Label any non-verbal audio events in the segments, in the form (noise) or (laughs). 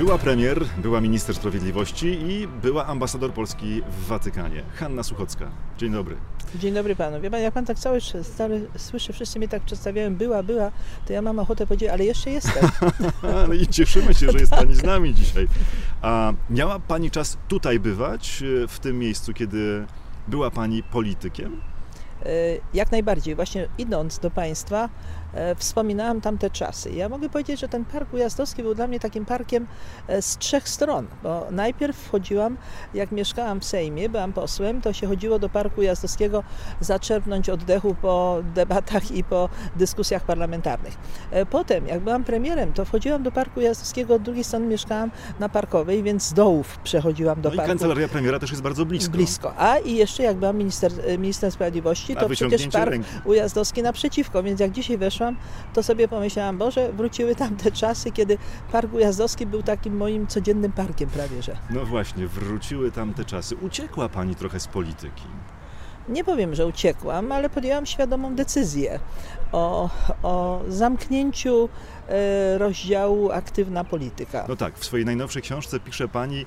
Była premier, była minister sprawiedliwości i była ambasador Polski w Watykanie. Hanna Suchocka. Dzień dobry. Dzień dobry panu. Wie pan, jak pan tak cały, cały słyszy, wszyscy mnie tak przedstawiają, była, była, to ja mam ochotę powiedzieć, ale jeszcze jestem. (laughs) Ale i cieszymy się, że jest pani z nami dzisiaj. A miała pani czas tutaj bywać, w tym miejscu, kiedy była pani politykiem? E, jak najbardziej. Właśnie idąc do Państwa, e, wspominałam tamte czasy. Ja mogę powiedzieć, że ten park ujazdowski był dla mnie takim parkiem e, z trzech stron, bo najpierw wchodziłam, jak mieszkałam w Sejmie, byłam posłem, to się chodziło do parku ujazdowskiego zaczerpnąć oddechu po debatach i po dyskusjach parlamentarnych. Potem, jak byłam premierem, to wchodziłam do parku ujazdowskiego, od drugiej strony mieszkałam na Parkowej, więc z dołów przechodziłam do no parku. i kancelaria premiera też jest bardzo blisko. Blisko. A i jeszcze jak byłam minister, minister sprawiedliwości, to przecież park ręki. ujazdowski naprzeciwko, więc jak dzisiaj weszłam, to sobie pomyślałam, Boże, wróciły tam te czasy, kiedy park ujazdowski był takim moim codziennym parkiem prawie, że. No właśnie, wróciły tam te czasy. Uciekła Pani trochę z polityki nie powiem, że uciekłam, ale podjęłam świadomą decyzję o, o zamknięciu e, rozdziału aktywna polityka. No tak, w swojej najnowszej książce pisze pani,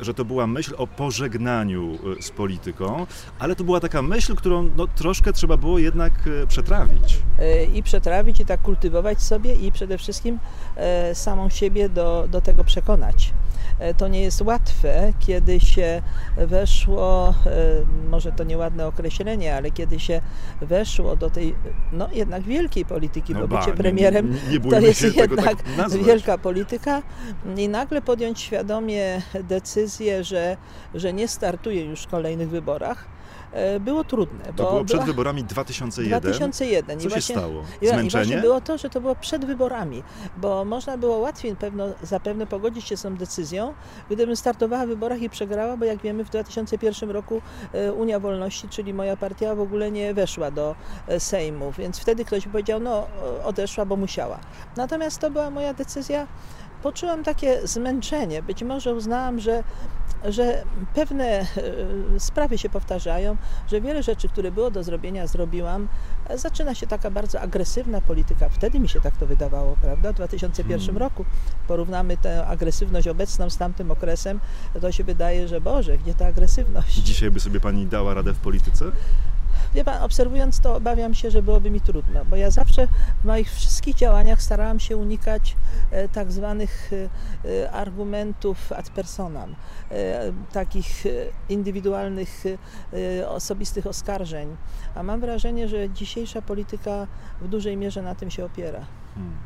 że to była myśl o pożegnaniu e, z polityką, ale to była taka myśl, którą no, troszkę trzeba było jednak e, przetrawić. I przetrawić, i tak kultywować sobie, i przede wszystkim samą siebie do, do tego przekonać. To nie jest łatwe, kiedy się weszło, może to nieładne określenie, ale kiedy się weszło do tej, no jednak wielkiej polityki, no bo bycie premierem nie, nie to jest jednak tak wielka polityka. I nagle podjąć świadomie decyzję, że, że nie startuje już w kolejnych wyborach, E, było trudne. To było przed była... wyborami 2001. 2001. (laughs) Co I właśnie, się stało? Zmęczenie? I było to, że to było przed wyborami, bo można było łatwiej pewno, zapewne pogodzić się z tą decyzją, gdybym startowała w wyborach i przegrała, bo jak wiemy w 2001 roku e, Unia Wolności, czyli moja partia w ogóle nie weszła do e, Sejmu, więc wtedy ktoś powiedział, no odeszła, bo musiała. Natomiast to była moja decyzja poczułam takie zmęczenie. Być może uznałam, że, że pewne e, sprawy się powtarzają, że wiele rzeczy, które było do zrobienia, zrobiłam. Zaczyna się taka bardzo agresywna polityka. Wtedy mi się tak to wydawało, prawda? W 2001 hmm. roku porównamy tę agresywność obecną z tamtym okresem, to się wydaje, że Boże, gdzie ta agresywność? Dzisiaj by sobie Pani dała radę w polityce? Wie pan, obserwując to, obawiam się, że byłoby mi trudno, bo ja zawsze w moich wszystkich działaniach starałam się unikać e, tak zwanych e, argumentów ad personam, e, takich indywidualnych, osobistych oskarżeń. A mam wrażenie, że dzisiejsza polityka w dużej mierze na tym się opiera. Hmm.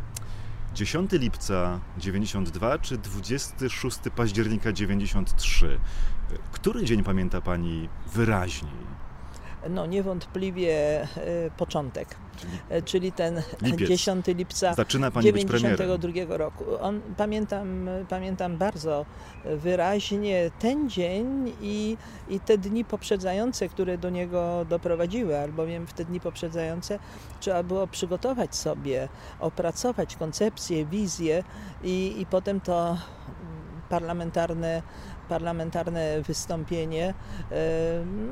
10 lipca 92 czy 26 października 93? Który dzień pamięta Pani wyraźniej? No niewątpliwie e, początek, czyli, e, czyli ten lipiec. 10 lipca Zaczyna Pani 92 roku. On, pamiętam, pamiętam bardzo wyraźnie ten dzień i, i te dni poprzedzające, które do niego doprowadziły, albowiem w te dni poprzedzające trzeba było przygotować sobie, opracować koncepcję, wizję i, i potem to parlamentarne parlamentarne wystąpienie. E,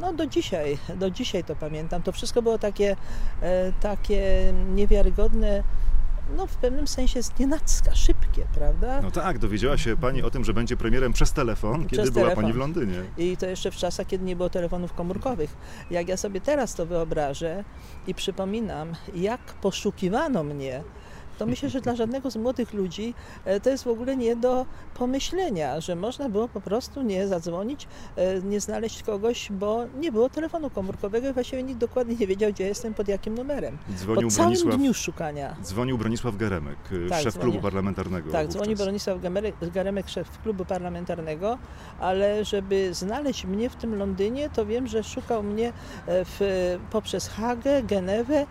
no do dzisiaj, do dzisiaj to pamiętam. To wszystko było takie, e, takie niewiarygodne no w pewnym sensie znienacka, szybkie, prawda? No tak, dowiedziała się Pani o tym, że będzie premierem przez telefon, kiedy przez była telefon. Pani w Londynie. I to jeszcze w czasach, kiedy nie było telefonów komórkowych. Jak ja sobie teraz to wyobrażę i przypominam, jak poszukiwano mnie to myślę, że dla żadnego z młodych ludzi e, to jest w ogóle nie do pomyślenia, że można było po prostu nie zadzwonić, e, nie znaleźć kogoś, bo nie było telefonu komórkowego i właściwie nikt dokładnie nie wiedział, gdzie jestem, pod jakim numerem. Dzwonił po całym Bronisław, dniu szukania. Dzwonił Bronisław Geremek, e, tak, szef dzwonię. klubu parlamentarnego. Tak, dzwonił Bronisław Geremek, szef klubu parlamentarnego, ale żeby znaleźć mnie w tym Londynie, to wiem, że szukał mnie w, poprzez Hagę, Genewę,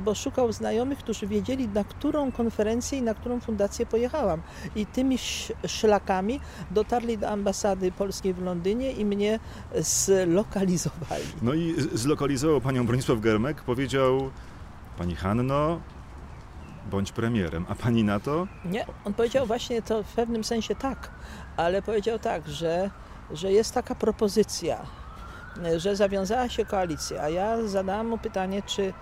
bo szukał znajomych, którzy wiedzieli, na którą konferencję i na którą fundację pojechałam. I tymi szlakami dotarli do ambasady polskiej w Londynie i mnie zlokalizowali. No i zlokalizował panią Bronisław Germek, powiedział pani Hanno, bądź premierem, a pani na to? Nie, on powiedział właśnie to w pewnym sensie tak, ale powiedział tak, że, że jest taka propozycja, że zawiązała się koalicja, a ja zadałam mu pytanie, czy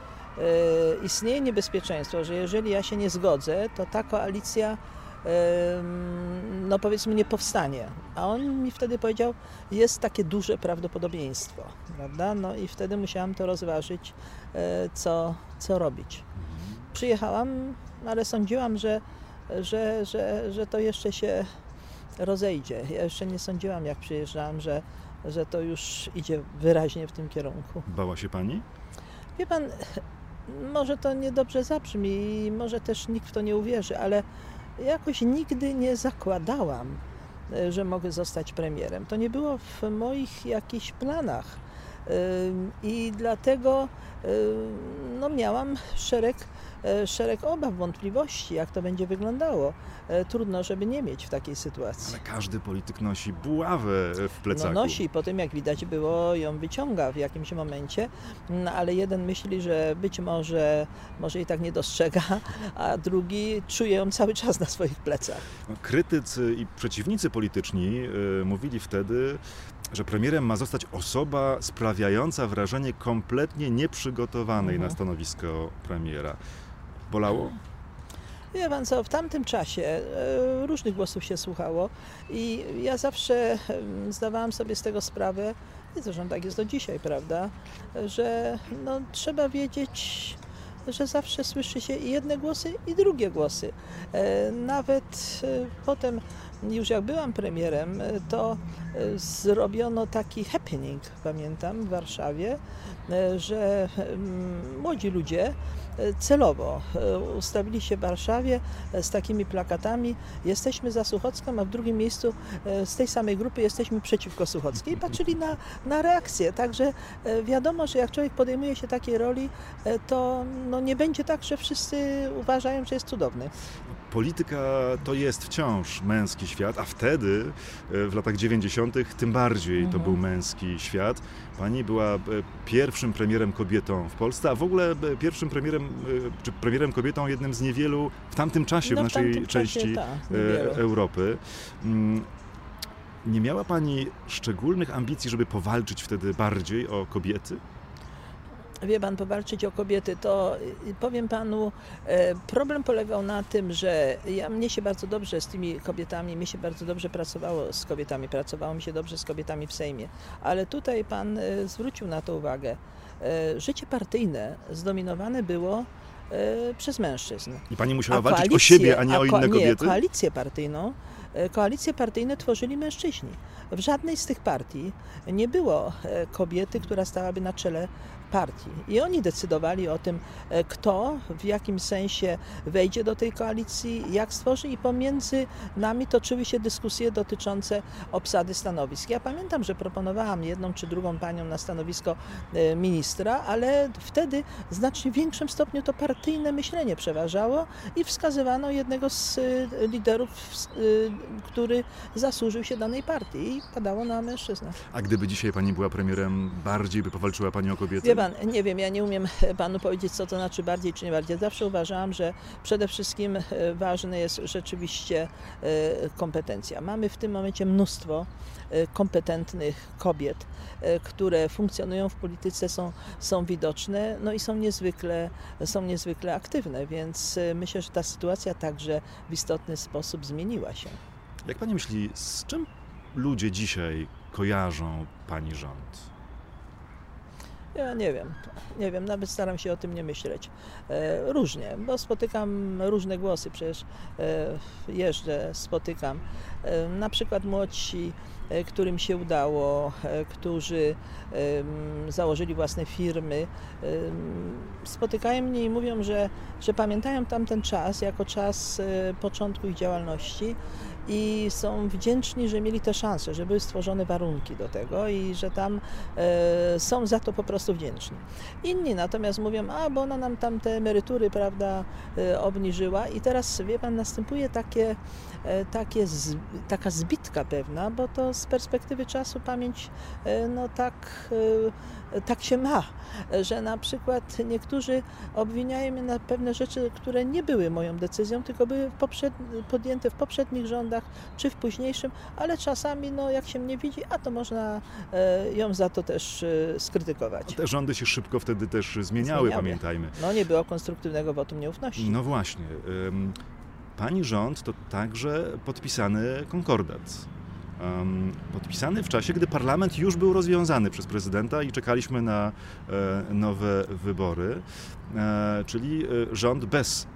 istnieje niebezpieczeństwo, że jeżeli ja się nie zgodzę, to ta koalicja no powiedzmy nie powstanie. A on mi wtedy powiedział, jest takie duże prawdopodobieństwo, prawda? No i wtedy musiałam to rozważyć, e, co, co robić. Przyjechałam, ale sądziłam, że, że, że, że to jeszcze się rozejdzie. Ja jeszcze nie sądziłam, jak przyjeżdżałam, że, że to już idzie wyraźnie w tym kierunku. Bała się pani? Wie pan, może to niedobrze zabrzmi i może też nikt w to nie uwierzy, ale jakoś nigdy nie zakładałam, e, że mogę zostać premierem. To nie było w moich jakichś planach. I dlatego no, miałam szereg, e, szereg obaw, wątpliwości, jak to będzie wyglądało. E, trudno, żeby nie mieć w takiej sytuacji. Ale każdy polityk nosi buławę w plecaku. No nosi, po tym jak widać było, ją wyciąga w jakimś momencie, no, ale jeden myśli, że być może, może i tak nie dostrzega, (laughs) a drugi czuje ją cały czas na swoich plecach. No, krytycy i przeciwnicy polityczni y, mówili wtedy, że premierem ma zostać osoba sprawiająca wrażenie kompletnie nieprzygotowanej mhm. na stanowisko premiera. Bolało? Wie pan co, w tamtym czasie e, różnych głosów się słuchało i ja zawsze zdawałam sobie z tego sprawę, i zresztą tak jest do dzisiaj, prawda, że no, trzeba wiedzieć, że zawsze słyszy się i jedne głosy, i drugie głosy. E, nawet e, potem już jak byłam premierem, to zrobiono taki happening, pamiętam, w Warszawie, że młodzi ludzie celowo ustawili się w Warszawie z takimi plakatami. Jesteśmy za Suchocką, a w drugim miejscu z tej samej grupy jesteśmy przeciwko Suchockiej. I patrzyli na, na reakcję. Także wiadomo, że jak człowiek podejmuje się takiej roli, to no nie będzie tak, że wszyscy uważają, że jest cudowny polityka to jest wciąż męski świat, a wtedy, e, w latach 90., tym bardziej to mhm. był męski świat. Pani była e, pierwszym premierem kobietą w Polsce, a w ogóle e, pierwszym premierem, czy premierem kobietą jednym z niewielu w tamtym czasie, no, w naszej w części czasie, ta, Europy. Mm, nie miała Pani szczególnych ambicji, żeby powalczyć wtedy bardziej o kobiety? Wie pan, powalczyć o kobiety, to y, powiem panu, e, problem polegał na tym, że ja, mnie się bardzo dobrze z tymi kobietami, mi się bardzo dobrze pracowało z kobietami, pracowało mi się dobrze z kobietami w Sejmie, ale tutaj pan e, zwrócił na to uwagę. E, życie partyjne zdominowane było przez mężczyzn. I pani musiała walczyć o siebie, a nie o inne kobiety? Nie, koalicję partyjną koalicje partyjne tworzyli mężczyźni. W żadnej z tych partii nie było kobiety, która stałaby na czele partii. I oni decydowali o tym, e, kto w jakim sensie wejdzie do tej koalicji, jak stworzy i pomiędzy nami toczyły się dyskusje dotyczące obsady stanowisk. Ja pamiętam, że proponowałam jedną czy drugą panią na stanowisko e, ministra, ale wtedy w znacznie większym stopniu to partyjne myślenie przeważało i wskazywano jednego z e, liderów, który zasłużył się danej partii i padało na mężczyznę. A gdyby dzisiaj pani była premierem, bardziej by powalczyła pani o kobiety? Pan, nie wiem, ja nie umiem panu powiedzieć, co to znaczy bardziej czy nie bardziej. Zawsze uważałam, że przede wszystkim e, ważne jest rzeczywiście e, kompetencja. Mamy w tym momencie mnóstwo e, kompetentnych kobiet, które funkcjonują w polityce, są, są widoczne no i są niezwykle, są niezwykle aktywne, więc myślę, że ta sytuacja także w istotny sposób zmieniła się. Jak pani myśli, z czym ludzie dzisiaj kojarzą pani rząd? Ja nie wiem, nie wiem, nawet staram się o tym nie myśleć. E, różnie, bo spotykam różne głosy, przecież e, jeżdżę, spotykam. E, na przykład młodsi, którym się udało, którzy założyli własne firmy, spotykają mnie i mówią, że, że pamiętają tamten czas jako czas początku ich działalności i są wdzięczni, że mieli te szanse, że były stworzone warunki do tego i że tam e, są za to po prostu wdzięczni. Inni natomiast mówią, a bo ona nam tam te emerytury, prawda, e, obniżyła i teraz, wie pan, następuje takie, e, takie z, taka zbitka pewna, bo to z perspektywy czasu pamięć, e, no tak e, tak się ma, że na przykład niektórzy obwiniają mnie na pewne rzeczy, które nie były moją decyzją, tylko były podjęte w poprzednich rządach czy w późniejszym, ale czasami, no, jak się mnie widzi, a to można e, ją za to też e, skrytykować. Te rządy się szybko wtedy też zmieniały, zmieniały. pamiętajmy. No nie było konstruktywnego wotum nieufności. No właśnie. Pani rząd to także podpisany konkordat. Podpisany w czasie, gdy parlament już był rozwiązany przez prezydenta i czekaliśmy na nowe wybory, czyli rząd bez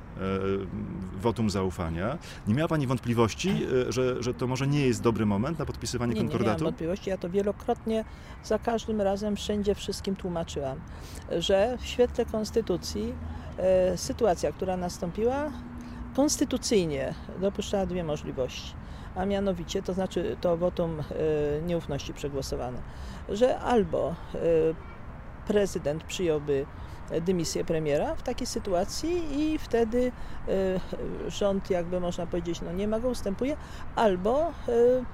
wotum zaufania. Nie miała Pani wątpliwości, że, że to może nie jest dobry moment na podpisywanie nie, konkordatu? Nie miałam wątpliwości. Ja to wielokrotnie, za każdym razem, wszędzie wszystkim tłumaczyłam, że w świetle konstytucji e, sytuacja, która nastąpiła, konstytucyjnie dopuszczała dwie możliwości a mianowicie, to znaczy to wotum e, nieufności przegłosowane, że albo e, prezydent przyjąłby dymisję premiera w takiej sytuacji i wtedy e, rząd, jakby można powiedzieć, no nie ma go, ustępuje, albo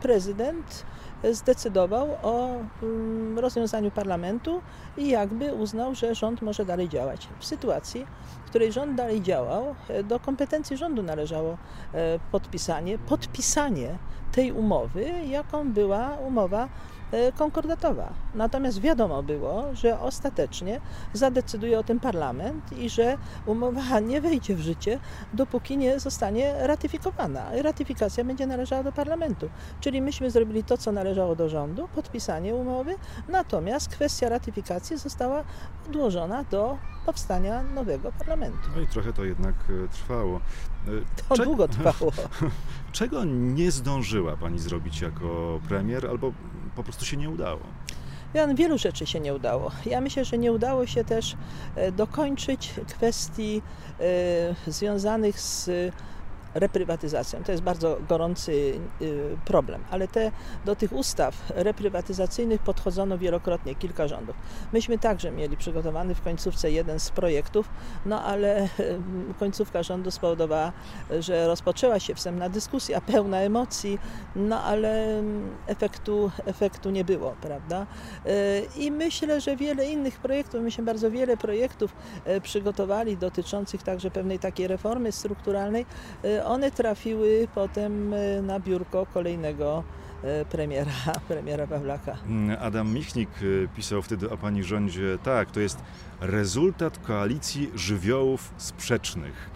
prezydent zdecydował o mm, rozwiązaniu parlamentu i jakby uznał, że rząd może dalej działać. W sytuacji, w której rząd dalej działał, e, do kompetencji rządu należało e, podpisanie, podpisanie tej umowy, jaką była umowa konkordatowa. Natomiast wiadomo było, że ostatecznie zadecyduje o tym parlament i że umowa nie wejdzie w życie, dopóki nie zostanie ratyfikowana. Ratyfikacja będzie należała do parlamentu. Czyli myśmy zrobili to, co należało do rządu, podpisanie umowy, natomiast kwestia ratyfikacji została odłożona do powstania nowego parlamentu. No i trochę to jednak e, trwało. E, to Cze długo trwało. (laughs) Czego nie zdążyła Pani zrobić jako premier, albo po prostu się nie udało? Wielu rzeczy się nie udało. Ja myślę, że nie udało się też e, dokończyć kwestii związanych z reprywatyzacją. To jest bardzo gorący y, problem, ale te, do tych ustaw reprywatyzacyjnych podchodzono wielokrotnie, kilka rządów. Myśmy także mieli przygotowany w końcówce jeden z projektów, no ale y, końcówka rządu spowodowała, że rozpoczęła się wstępna dyskusja, pełna emocji, no ale mm, efektu, efektu nie było, prawda? Y, I myślę, że wiele innych projektów, myśmy bardzo wiele projektów przygotowali dotyczących także pewnej takiej reformy strukturalnej, one trafiły potem e, na biurko kolejnego e, premiera, (laughs) premiera Pawlaka. Mm, Adam Michnik e, pisał wtedy o pani rządzie, tak, to jest rezultat koalicji żywiołów sprzecznych.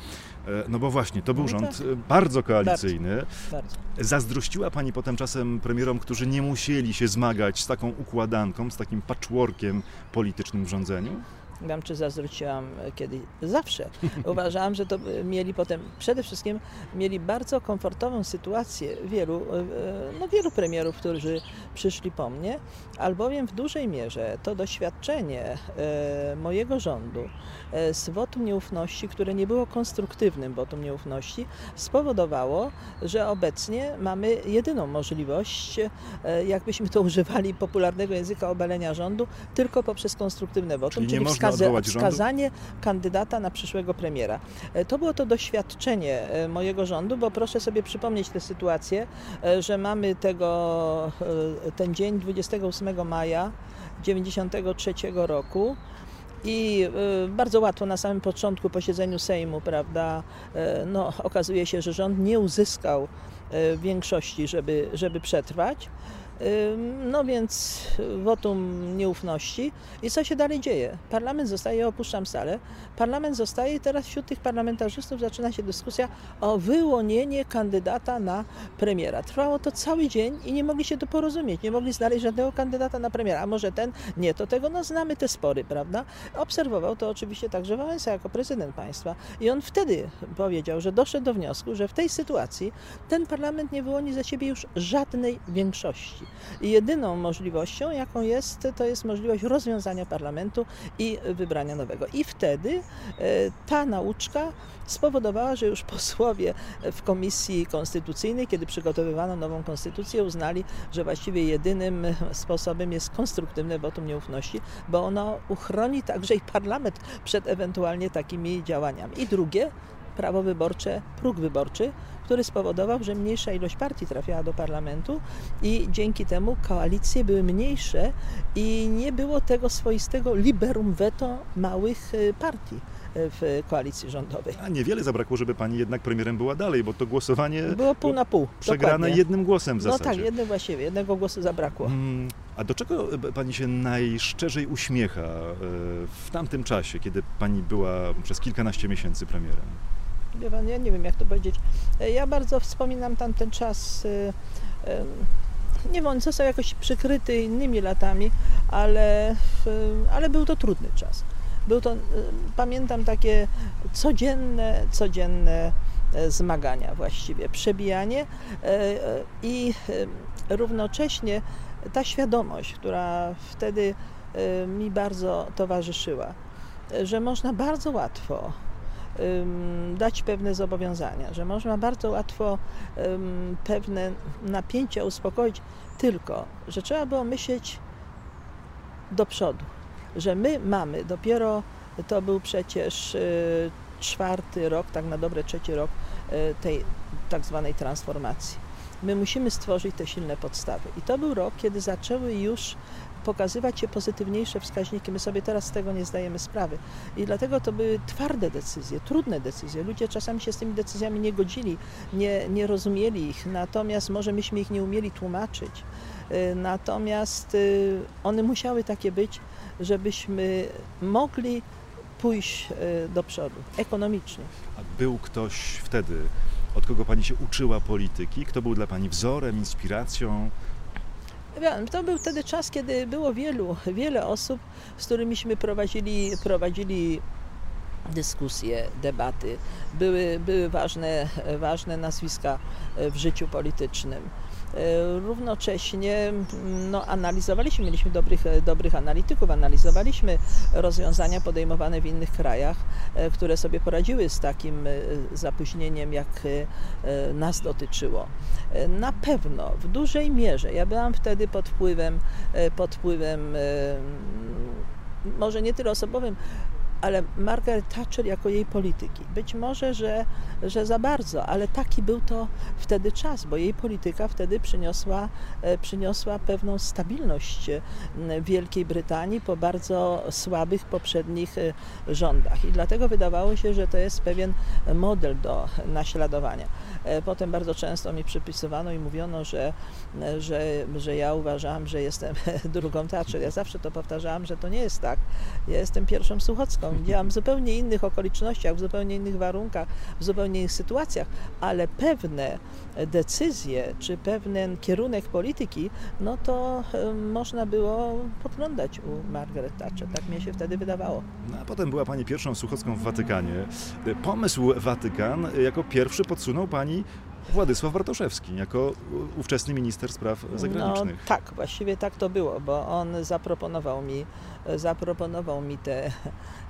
No bo właśnie, to był no rząd tak. bardzo koalicyjny. Bardzo, bardzo. Zazdrościła Pani potem czasem premierom, którzy nie musieli się zmagać z taką układanką, z takim patchworkiem politycznym w rządzeniu? Wiem, czy zazdrościłam kiedyś, zawsze. (laughs) Uważałam, że to mieli potem, przede wszystkim mieli bardzo komfortową sytuację wielu, e, no wielu premierów, którzy przyszli po mnie, albowiem w dużej mierze to doświadczenie e, mojego rządu e, z wotum nieufności, które nie było konstruktywnym wotum nieufności, spowodowało, że obecnie mamy jedyną możliwość, jakbyśmy to używali popularnego języka obalenia rządu, tylko poprzez konstruktywne wotum, czyli, czyli wskaza wskazanie kandydata na przyszłego premiera. E, to było to doświadczenie e, mojego rządu, bo proszę sobie przypomnieć tę sytuację, e, że mamy tego, ten dzień 28 maja 1993 roku. I bardzo łatwo na samym początku posiedzeniu Sejmu, prawda, no, okazuje się, że rząd nie uzyskał większości, żeby, żeby przetrwać. No więc wotum nieufności. I co się dalej dzieje? Parlament zostaje, opuszczam salę, parlament zostaje i teraz wśród tych parlamentarzystów zaczyna się dyskusja o wyłonienie kandydata na premiera. Trwało to cały dzień i nie mogli się to porozumieć, nie mogli znaleźć żadnego kandydata na premiera. A może ten? Nie, to tego, no znamy te spory, prawda? Obserwował to oczywiście także Wałęsa jako prezydent państwa i on wtedy powiedział, że doszedł do wniosku, że w tej sytuacji ten parlament nie wyłoni za siebie już żadnej większości. I jedyną możliwością, jaką jest, to jest możliwość rozwiązania parlamentu i wybrania nowego. I wtedy e, ta nauczka spowodowała, że już posłowie w Komisji Konstytucyjnej, kiedy przygotowywano nową konstytucję, uznali, że właściwie jedynym sposobem jest konstruktywne wotum nieufności, bo ono uchroni także i parlament przed ewentualnie takimi działaniami. I drugie, prawo wyborcze, próg wyborczy, który spowodował, że mniejsza ilość partii trafiała do parlamentu i dzięki temu koalicje były mniejsze i nie było tego swoistego liberum veto małych y, partii y, w koalicji rządowej. A niewiele zabrakło, żeby pani jednak premierem była dalej, bo to głosowanie było pół na pół. Przegrane dokładnie. jednym głosem w zasadzie. No tak, jednym właściwie, jednego głosu zabrakło. Hmm, a do czego pani się najszczerzej uśmiecha y, w tamtym czasie, kiedy pani była przez kilkanaście miesięcy premierem? Ja nie wiem jak to powiedzieć. Ja bardzo wspominam tamten czas. y, y, Nie wiem, on został jakoś przykryty innymi latami, ale, ale był to trudny czas. Był to, pamiętam takie codzienne, codzienne e, zmagania właściwie, przebijanie e, e, i e, równocześnie ta świadomość, która wtedy e, mi bardzo towarzyszyła, e, że można bardzo łatwo dać pewne zobowiązania, że można bardzo łatwo pewne napięcia uspokoić, tylko że trzeba było myśleć do przodu, że my mamy dopiero, to był przecież y, czwarty rok, tak na dobre trzeci rok y, tej tak zwanej transformacji. My musimy stworzyć te silne podstawy. I to był rok, kiedy zaczęły już pokazywać się pozytywniejsze wskaźniki. My sobie teraz z tego nie zdajemy sprawy. I dlatego to były twarde decyzje, trudne decyzje. Ludzie czasami się z tymi decyzjami nie godzili, nie, nie rozumieli ich, natomiast może myśmy ich nie umieli tłumaczyć. Y, Natomiast y, one musiały takie być, żebyśmy mogli pójść y, do przodu ekonomicznie. A był ktoś wtedy, od kogo pani się uczyła polityki? Kto był dla pani wzorem, inspiracją? To był wtedy czas, kiedy było wielu, wiele osób, z którymiśmy prowadzili, prowadzili dyskusje, debaty. Były, były ważne, ważne nazwiska w życiu politycznym. E, Równocześnie mm, no, analizowaliśmy, mieliśmy dobrych, dobrych analityków, analizowaliśmy rozwiązania podejmowane w innych krajach, e, które sobie poradziły z takim e, zapóźnieniem, jak e, nas dotyczyło. E, Na pewno w dużej mierze ja byłam wtedy pod wpływem, e, pod wpływem e, może nie tyle osobowym, ale Margaret Thatcher jako jej polityki. Być może, że, że za bardzo, ale taki był to wtedy czas, bo jej polityka wtedy przyniosła, e, przyniosła pewną stabilność e, Wielkiej Brytanii po bardzo słabych poprzednich e, rządach. I dlatego wydawało się, że to jest pewien model do naśladowania. E, Potem bardzo często mi przypisywano i mówiono, że, że, że ja uważałam, że jestem (laughs) drugą Thatcher. Ja zawsze to powtarzałam, że to nie jest tak. Ja jestem pierwszą Suchocką. Działam w zupełnie innych okolicznościach, w zupełnie innych warunkach, w zupełnie innych sytuacjach, ale pewne decyzje czy pewien kierunek polityki, no to e, można było podglądać u Margaret Thatcher. Tak mi się wtedy wydawało. No, a potem była pani pierwszą Suchocką w Watykanie. Pomysł Watykan jako pierwszy podsunął pani Władysław Bartoszewski, jako ówczesny minister spraw zagranicznych. No, tak, właściwie tak to było, bo on zaproponował mi, zaproponował mi tę,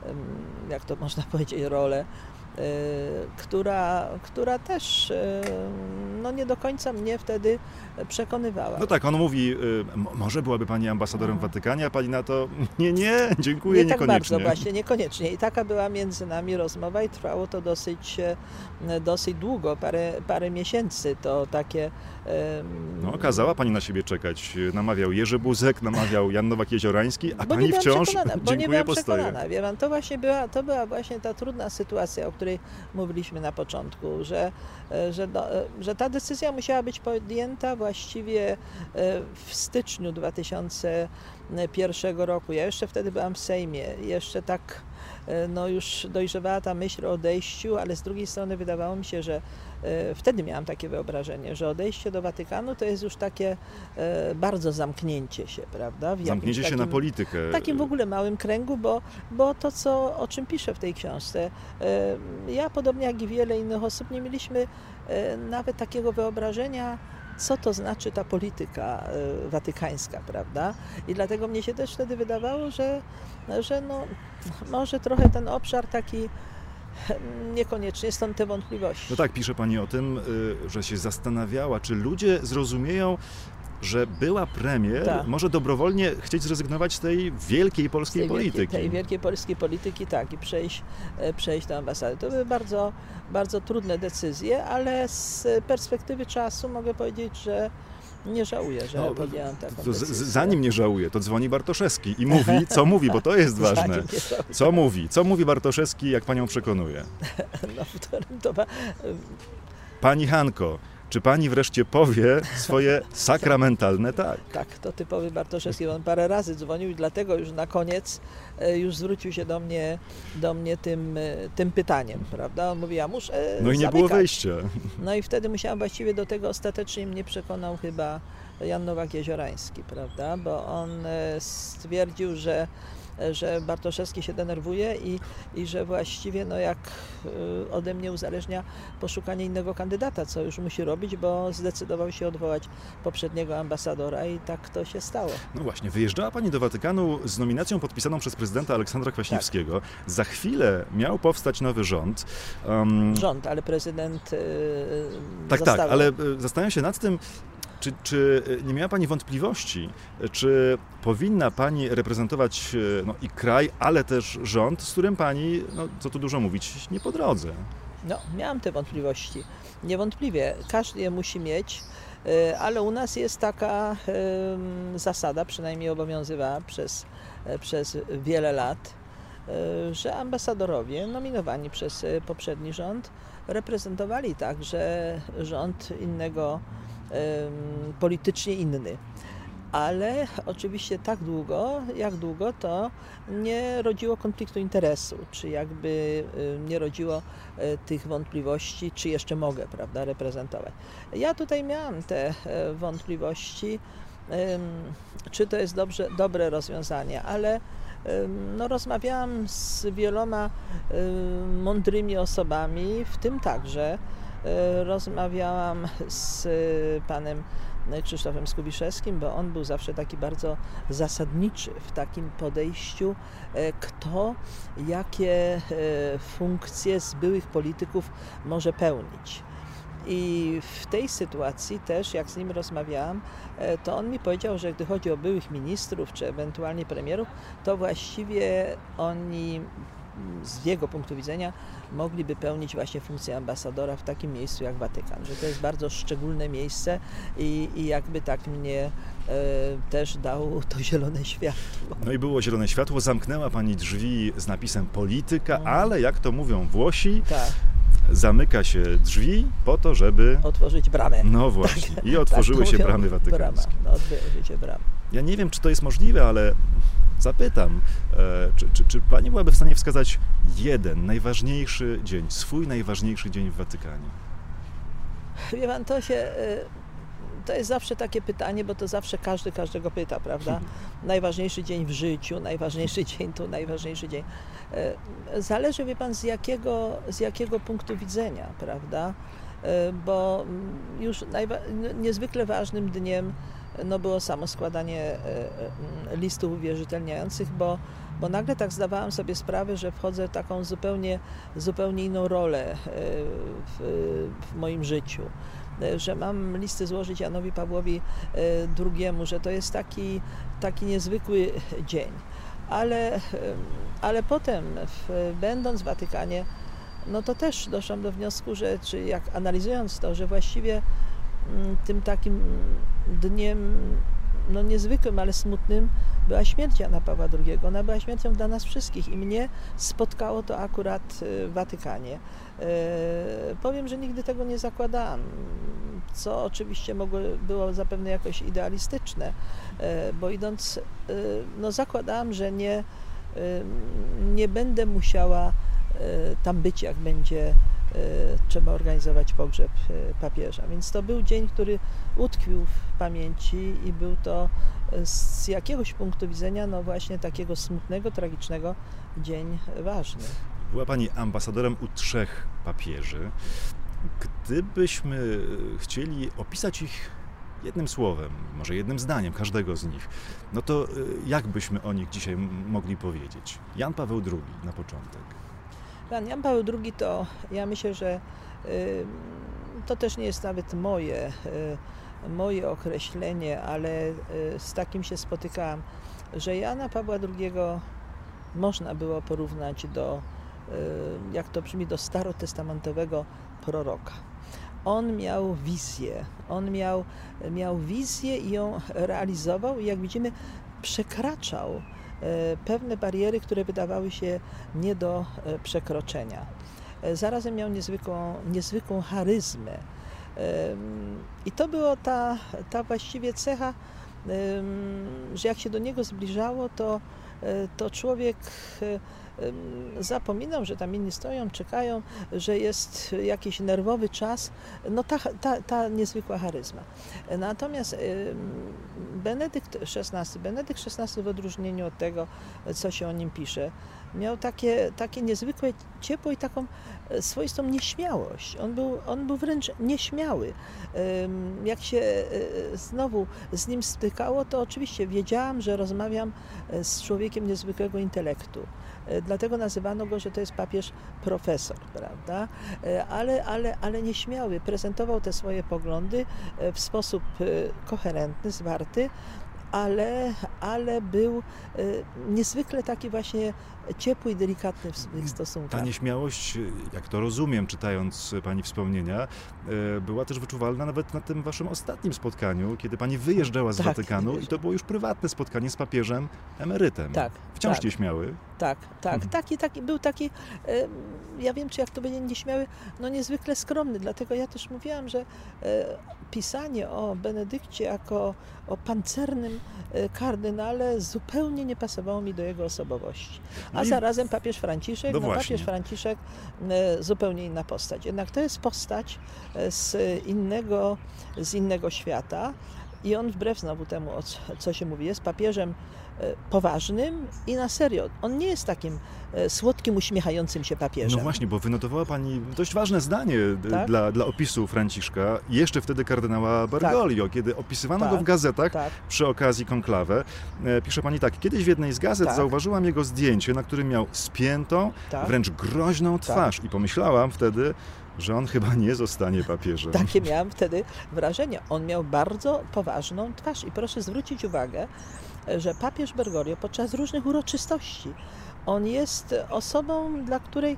(laughs) jak to można powiedzieć, rolę, e, która, która też e, no, nie do końca mnie wtedy przekonywała. No tak, on mówi, y, może byłaby pani ambasadorem Mhm. Watykanie, a pani na to, (laughs) nie, nie, dziękuję, nie tak niekoniecznie. bardzo właśnie, niekoniecznie. I taka była między nami rozmowa i trwało to dosyć, e, dosyć długo, parę, parę miesięcy. To takie... No, kazała pani na siebie czekać. Namawiał Jerzy Buzek, namawiał Jan Nowak-Jeziorański, a bo pani nie wciąż bo nie dziękuję, byłam postoję. przekonana, wie pan, to właśnie była, to była właśnie ta trudna sytuacja, o której mówiliśmy na początku, że, e, że, e, że ta decyzja musiała być podjęta właściwie e, w styczniu 2001 roku. Ja jeszcze wtedy byłam w Sejmie, jeszcze tak no już dojrzewała ta myśl o odejściu, ale z drugiej strony wydawało mi się, że wtedy miałam takie wyobrażenie, że odejście do Watykanu to jest już takie e, bardzo zamknięcie się, prawda? W Zamknięcie się na takim- politykę. w takim w ogóle małym kręgu, bo, bo to, co, o czym piszę w tej książce, e, ja podobnie jak i wiele innych osób nie mieliśmy e, nawet takiego wyobrażenia, co to znaczy ta polityka e, watykańska, prawda? I dlatego mnie się też wtedy wydawało, że, że no, może trochę ten obszar taki (laughs) niekoniecznie, stąd te wątpliwości. No tak, pisze pani o tym, y, że się zastanawiała, czy ludzie zrozumieją, że była premier Tak. może dobrowolnie chcieć zrezygnować z tej wielkiej polskiej tej polityki. Wielkiej, tej wielkiej polskiej polityki, tak, i przejść, e, przejść do ambasady. To były bardzo, bardzo trudne decyzje, ale z perspektywy czasu mogę powiedzieć, że nie żałuję, że No, podjęłam taką To decyzję. zanim nie żałuje, to dzwoni Bartoszewski i mówi, co mówi, bo to jest (laughs) ważne. Żałuję. Co mówi? Co mówi Bartoszewski, jak panią przekonuje? (laughs) No, którym to ma, Pani Hanko, czy pani wreszcie powie swoje sakramentalne tak? Tak, to typowy Bartoszewski. On parę razy dzwonił i dlatego już na koniec e, już zwrócił się do mnie, do mnie tym, e, tym pytaniem, prawda? On mówi, ja muszę No i nie zamykać. było wyjścia. No i wtedy musiałam właściwie do tego ostatecznie mnie przekonał chyba Jan Nowak-Jeziorański, prawda? Bo on e, stwierdził, że że Bartoszewski się denerwuje i, i że właściwie no jak y, ode mnie uzależnia poszukanie innego kandydata, co już musi robić, bo zdecydował się odwołać poprzedniego ambasadora i tak to się stało. No właśnie, wyjeżdżała Pani do Watykanu z nominacją podpisaną przez prezydenta Aleksandra Kwaśniewskiego. Tak. Za chwilę miał powstać nowy rząd. Um... Rząd, ale prezydent. Yy, tak, tak, ale zastanawiam się nad tym, czy, czy nie miała Pani wątpliwości, czy powinna Pani reprezentować e, no, i kraj, ale też rząd, z którym Pani, no, co tu dużo mówić, nie po drodze? No, miałam te wątpliwości. Niewątpliwie, każdy je musi mieć, e, ale u nas jest taka zasada, przynajmniej obowiązywała przez, e, przez wiele lat, że ambasadorowie nominowani przez poprzedni rząd reprezentowali także rząd innego politycznie inny. Ale oczywiście tak długo, jak długo to nie rodziło konfliktu interesu, czy jakby nie rodziło e, tych wątpliwości, czy jeszcze mogę prawda, reprezentować. Ja tutaj miałam te e, wątpliwości, czy to jest dobrze, dobre rozwiązanie, ale no, rozmawiałam z wieloma mądrymi osobami, w tym także rozmawiałam z panem Krzysztofem Skubiszewskim, bo on był zawsze taki bardzo zasadniczy w takim podejściu, e, kto jakie e, funkcje z byłych polityków może pełnić. I w tej sytuacji też, jak z nim rozmawiałam, to on mi powiedział, że gdy chodzi o byłych ministrów czy ewentualnie premierów, to właściwie oni z jego punktu widzenia mogliby pełnić właśnie funkcję ambasadora w takim miejscu jak Watykan, że to jest bardzo szczególne miejsce i, i jakby tak mnie e, też dał to zielone światło. No i było zielone światło, zamknęła Pani drzwi z napisem polityka, mhm. ale jak to mówią Włosi, tak zamyka się drzwi po to, żeby... Otworzyć bramę. No właśnie. Tak, I otworzyły tak się bramy watykańskie. Brama. No, otworzyły się bramy. Ja nie wiem, czy to jest możliwe, ale zapytam, e, czy, czy, czy pani byłaby w stanie wskazać jeden najważniejszy dzień, swój najważniejszy dzień w Watykanie? Wie pan, to się e, to jest zawsze takie pytanie, bo to zawsze każdy każdego pyta, prawda? Najważniejszy dzień w życiu, najważniejszy (laughs) dzień tu, najważniejszy dzień. E, zależy, wie pan, z jakiego, z jakiego punktu widzenia, prawda? Bo mm, już niezwykle ważnym dniem no było samo składanie e, e, listów uwierzytelniających, bo, bo nagle tak zdawałam sobie sprawę, że wchodzę w taką zupełnie, zupełnie inną rolę e, w, w moim życiu że mam listy złożyć Janowi Pawłowi II, że to jest taki, taki niezwykły dzień. Ale, ale potem, w, będąc w Watykanie, no to też doszłam do wniosku, że czy jak analizując to, że właściwie Mm, tym takim dniem no niezwykłym, ale smutnym była śmierć Jana Pawła II. Ona była śmiercią dla nas wszystkich i mnie spotkało to akurat y, w Watykanie. E, powiem, że nigdy tego nie zakładałam, co oczywiście mogło, było zapewne jakoś idealistyczne, e, bo idąc, y, no zakładałam, że nie, y, nie będę musiała tam być, jak będzie trzeba organizować pogrzeb e, papieża. Więc to był dzień, który utkwił w pamięci i był to e, z jakiegoś punktu widzenia, no właśnie takiego smutnego, tragicznego dzień ważny. Była Pani ambasadorem u trzech papieży. Gdybyśmy chcieli opisać ich jednym słowem, może jednym zdaniem każdego z nich, no to jak byśmy o nich dzisiaj mogli powiedzieć? Jan Paweł II na początek. Pan Jan Paweł II to ja myślę, że y, to też nie jest nawet moje, y, moje określenie, ale y, z takim się spotykałam, że Jana Pawła II można było porównać do, jak to brzmi, do starotestamentowego proroka. On miał wizję, on miał, miał wizję i ją realizował i jak widzimy przekraczał pewne bariery, które wydawały się nie do e, przekroczenia. E, zarazem miał niezwykłą, niezwykłą charyzmę. I to była ta, ta właściwie cecha, że jak się do niego zbliżało, to, e, to człowiek zapominał, że tam inni stoją, czekają, że jest jakiś nerwowy czas. No ta, ta, ta niezwykła charyzma. Natomiast Benedykt XVI, Benedykt XVI w odróżnieniu od tego, co się o nim pisze, miał takie, takie niezwykłe ciepło i taką e, swoistą nieśmiałość. On był, on był wręcz nieśmiały. Jak się e, znowu z nim stykało, to oczywiście wiedziałam, że rozmawiam e, z człowiekiem niezwykłego intelektu. Dlatego nazywano go, że to jest papież profesor, prawda? Ale, ale, ale nieśmiały. Prezentował te swoje poglądy w sposób koherentny, zwarty ale, ale był niezwykle taki właśnie ciepły i delikatny w swoich stosunkach. Ta nieśmiałość, jak to rozumiem, czytając Pani wspomnienia, e, była też wyczuwalna nawet na tym Waszym ostatnim spotkaniu, kiedy Pani wyjeżdżała z tak, Watykanu i to było już prywatne spotkanie z papieżem emerytem. Tak. Wciąż tak. nieśmiały. Tak, tak. Mhm. Taki, taki, był taki, ja wiem, czy jak to będzie nieśmiały, no niezwykle skromny. Dlatego ja też mówiłam, że e, pisanie o Benedykcie jako o pancernym e, kardynale zupełnie nie pasowało mi do jego osobowości. A zarazem papież Franciszek, no, no papież Franciszek e, zupełnie inna postać. Jednak to jest postać e, z innego, z innego świata i on wbrew znowu temu, co się mówi, jest papieżem poważnym i na serio. On nie jest takim e, słodkim, uśmiechającym się papieżem. No właśnie, bo wynotowała Pani dość ważne zdanie e, tak? dla, dla opisu Franciszka, jeszcze wtedy kardynała Bergoglio, tak. kiedy opisywano tak. go w gazetach tak. przy okazji konklawę. Pisze Pani tak, kiedyś w jednej z gazet tak. zauważyłam jego zdjęcie, na którym miał spiętą, tak. wręcz groźną twarz i pomyślałam wtedy, że on chyba nie zostanie papieżem. Takie miałam wtedy wrażenie. On miał bardzo poważną twarz i proszę zwrócić uwagę, że papież Bergoglio podczas różnych uroczystości, on jest osobą, dla której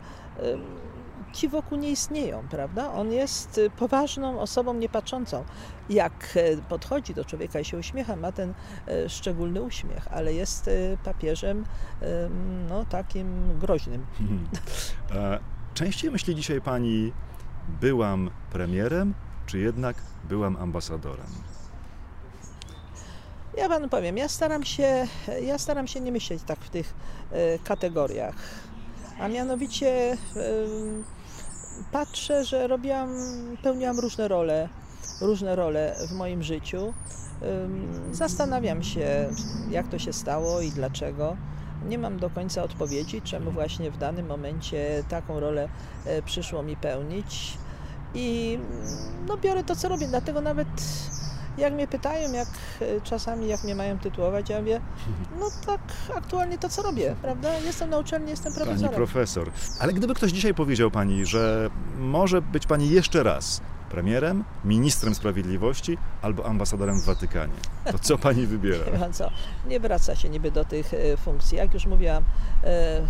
ci wokół nie istnieją, prawda? On jest poważną osobą niepatrzącą. Jak e, podchodzi do człowieka i się uśmiecha, ma ten e, szczególny uśmiech, ale jest e, papieżem no, takim groźnym. Hmm. Częściej myśli dzisiaj pani, byłam premierem, czy jednak byłam ambasadorem? Ja panu powiem, ja staram się, ja staram się nie myśleć tak w tych e, kategoriach. A mianowicie patrzę, że robiłam, pełniłam różne role, różne role w moim życiu. Zastanawiam się, jak to się stało i dlaczego. Nie mam do końca odpowiedzi, czemu właśnie w danym momencie taką rolę e, przyszło mi pełnić. I no, biorę to, co robię, dlatego nawet jak mnie pytają, jak e, czasami jak mnie mają tytułować, ja mówię, no tak aktualnie to co robię, prawda? Jestem na uczelni, jestem profesorem. Pani profesor. Ale gdyby ktoś dzisiaj powiedział Pani, że może być Pani jeszcze raz premierem, ministrem sprawiedliwości albo ambasadorem w Watykanie. To co (laughs) pani wybiera? Nie, co, nie wraca się niby do tych e, funkcji. Jak już mówiłam, e,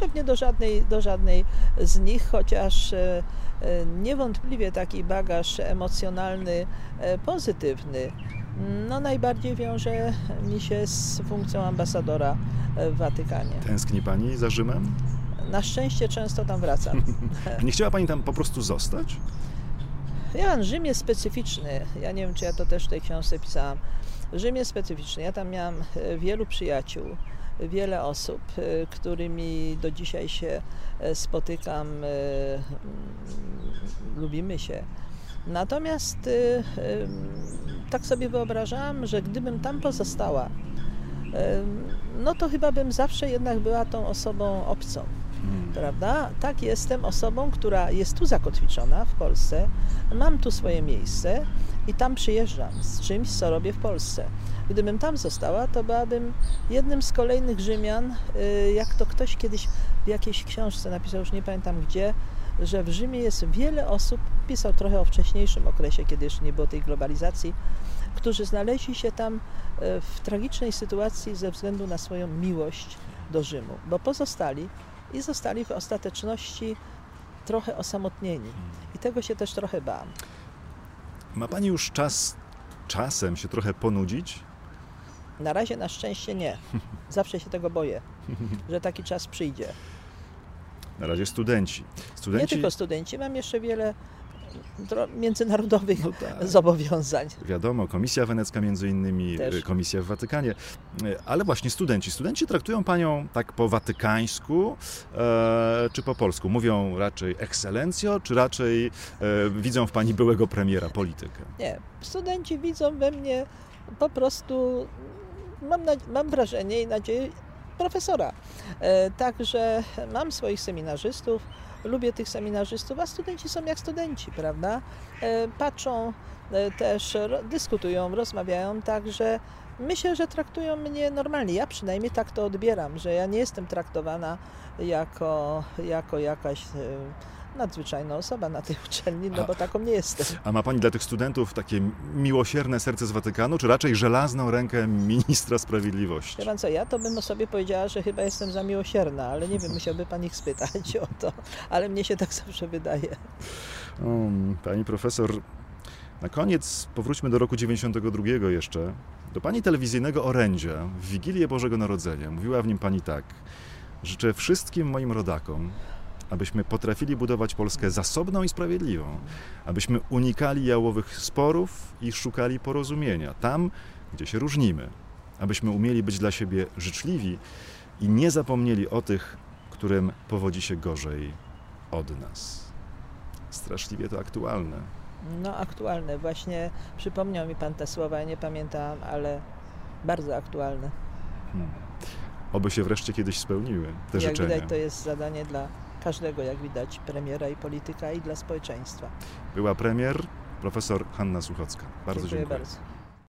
pewnie do żadnej, do żadnej z nich, chociaż niewątpliwie taki bagaż emocjonalny e, pozytywny no najbardziej wiąże mi się z funkcją ambasadora w Watykanie. Tęskni Pani za Rzymem? Na szczęście często tam wracam. (laughs) Nie chciała Pani tam po prostu zostać? Ja, Rzym jest specyficzny. Ja nie wiem, czy ja to też w tej książce pisałam. Rzym jest specyficzny. Ja tam miałam wielu przyjaciół wiele osób, e, którymi do dzisiaj się e, spotykam, e, mm, lubimy się. Natomiast tak sobie wyobrażałam, że gdybym tam pozostała, no to chyba bym zawsze jednak była tą osobą obcą. Hmm. Prawda? Tak, jestem osobą, która jest tu zakotwiczona w Polsce, mam tu swoje miejsce i tam przyjeżdżam z czymś, co robię w Polsce. Gdybym tam została, to byłabym jednym z kolejnych Rzymian, y, jak to ktoś kiedyś w jakiejś książce napisał, już nie pamiętam gdzie, że w Rzymie jest wiele osób, pisał trochę o wcześniejszym okresie, kiedy jeszcze nie było tej globalizacji, którzy znaleźli się tam y, w tragicznej sytuacji ze względu na swoją miłość do Rzymu, bo pozostali i zostali w ostateczności trochę osamotnieni. I tego się też trochę bałam. Ma Pani już czas czasem się trochę ponudzić? Na razie na szczęście nie. (laughs) Zawsze się tego boję, że taki czas przyjdzie. Na razie studenci. studenci. Nie tylko studenci, mam jeszcze wiele dro- międzynarodowych No tak. (laughs) zobowiązań. Wiadomo, Komisja Wenecka między innymi, Też. y, Komisja w Watykanie, Y, ale właśnie studenci. Studenci traktują Panią tak po watykańsku e, czy po polsku? Mówią raczej ekscelencjo, czy raczej e, widzą w Pani byłego premiera, politykę? Nie, studenci widzą we mnie po prostu, mam, mam wrażenie i nadzieję, profesora. E, Także mam swoich seminarzystów, lubię tych seminarzystów, a studenci są jak studenci, prawda? E, Patrzą e, też, dyskutują, rozmawiają, także myślę, że traktują mnie normalnie. Ja przynajmniej tak to odbieram, że ja nie jestem traktowana jako, jako jakaś nadzwyczajna osoba na tej (laughs) uczelni, no bo taką nie jestem. A ma Pani dla tych studentów takie miłosierne serce z Watykanu, czy raczej żelazną rękę ministra sprawiedliwości? Wie pan co, ja to bym o sobie powiedziała, że chyba jestem za miłosierna, ale nie wiem, musiałby pan ich spytać o to, ale mnie się tak zawsze wydaje. Um, pani profesor, na koniec powróćmy do roku 92 jeszcze. Do pani telewizyjnego orędzia w Wigilię Bożego Narodzenia mówiła w nim pani tak. Życzę wszystkim moim rodakom, abyśmy potrafili budować Polskę zasobną i sprawiedliwą, abyśmy unikali jałowych sporów i szukali porozumienia tam, gdzie się różnimy, abyśmy umieli być dla siebie życzliwi i nie zapomnieli o tych, którym powodzi się gorzej od nas. Straszliwie to aktualne. No aktualne, właśnie przypomniał mi pan te słowa, ja nie pamiętałam, ale bardzo aktualne. Hmm. Oby się wreszcie kiedyś spełniły te jak życzenia. widać to jest zadanie dla każdego, jak widać, premiera i polityka i dla społeczeństwa. Była premier, profesor Hanna Suchocka. Bardzo dziękuję dziękuję. bardzo.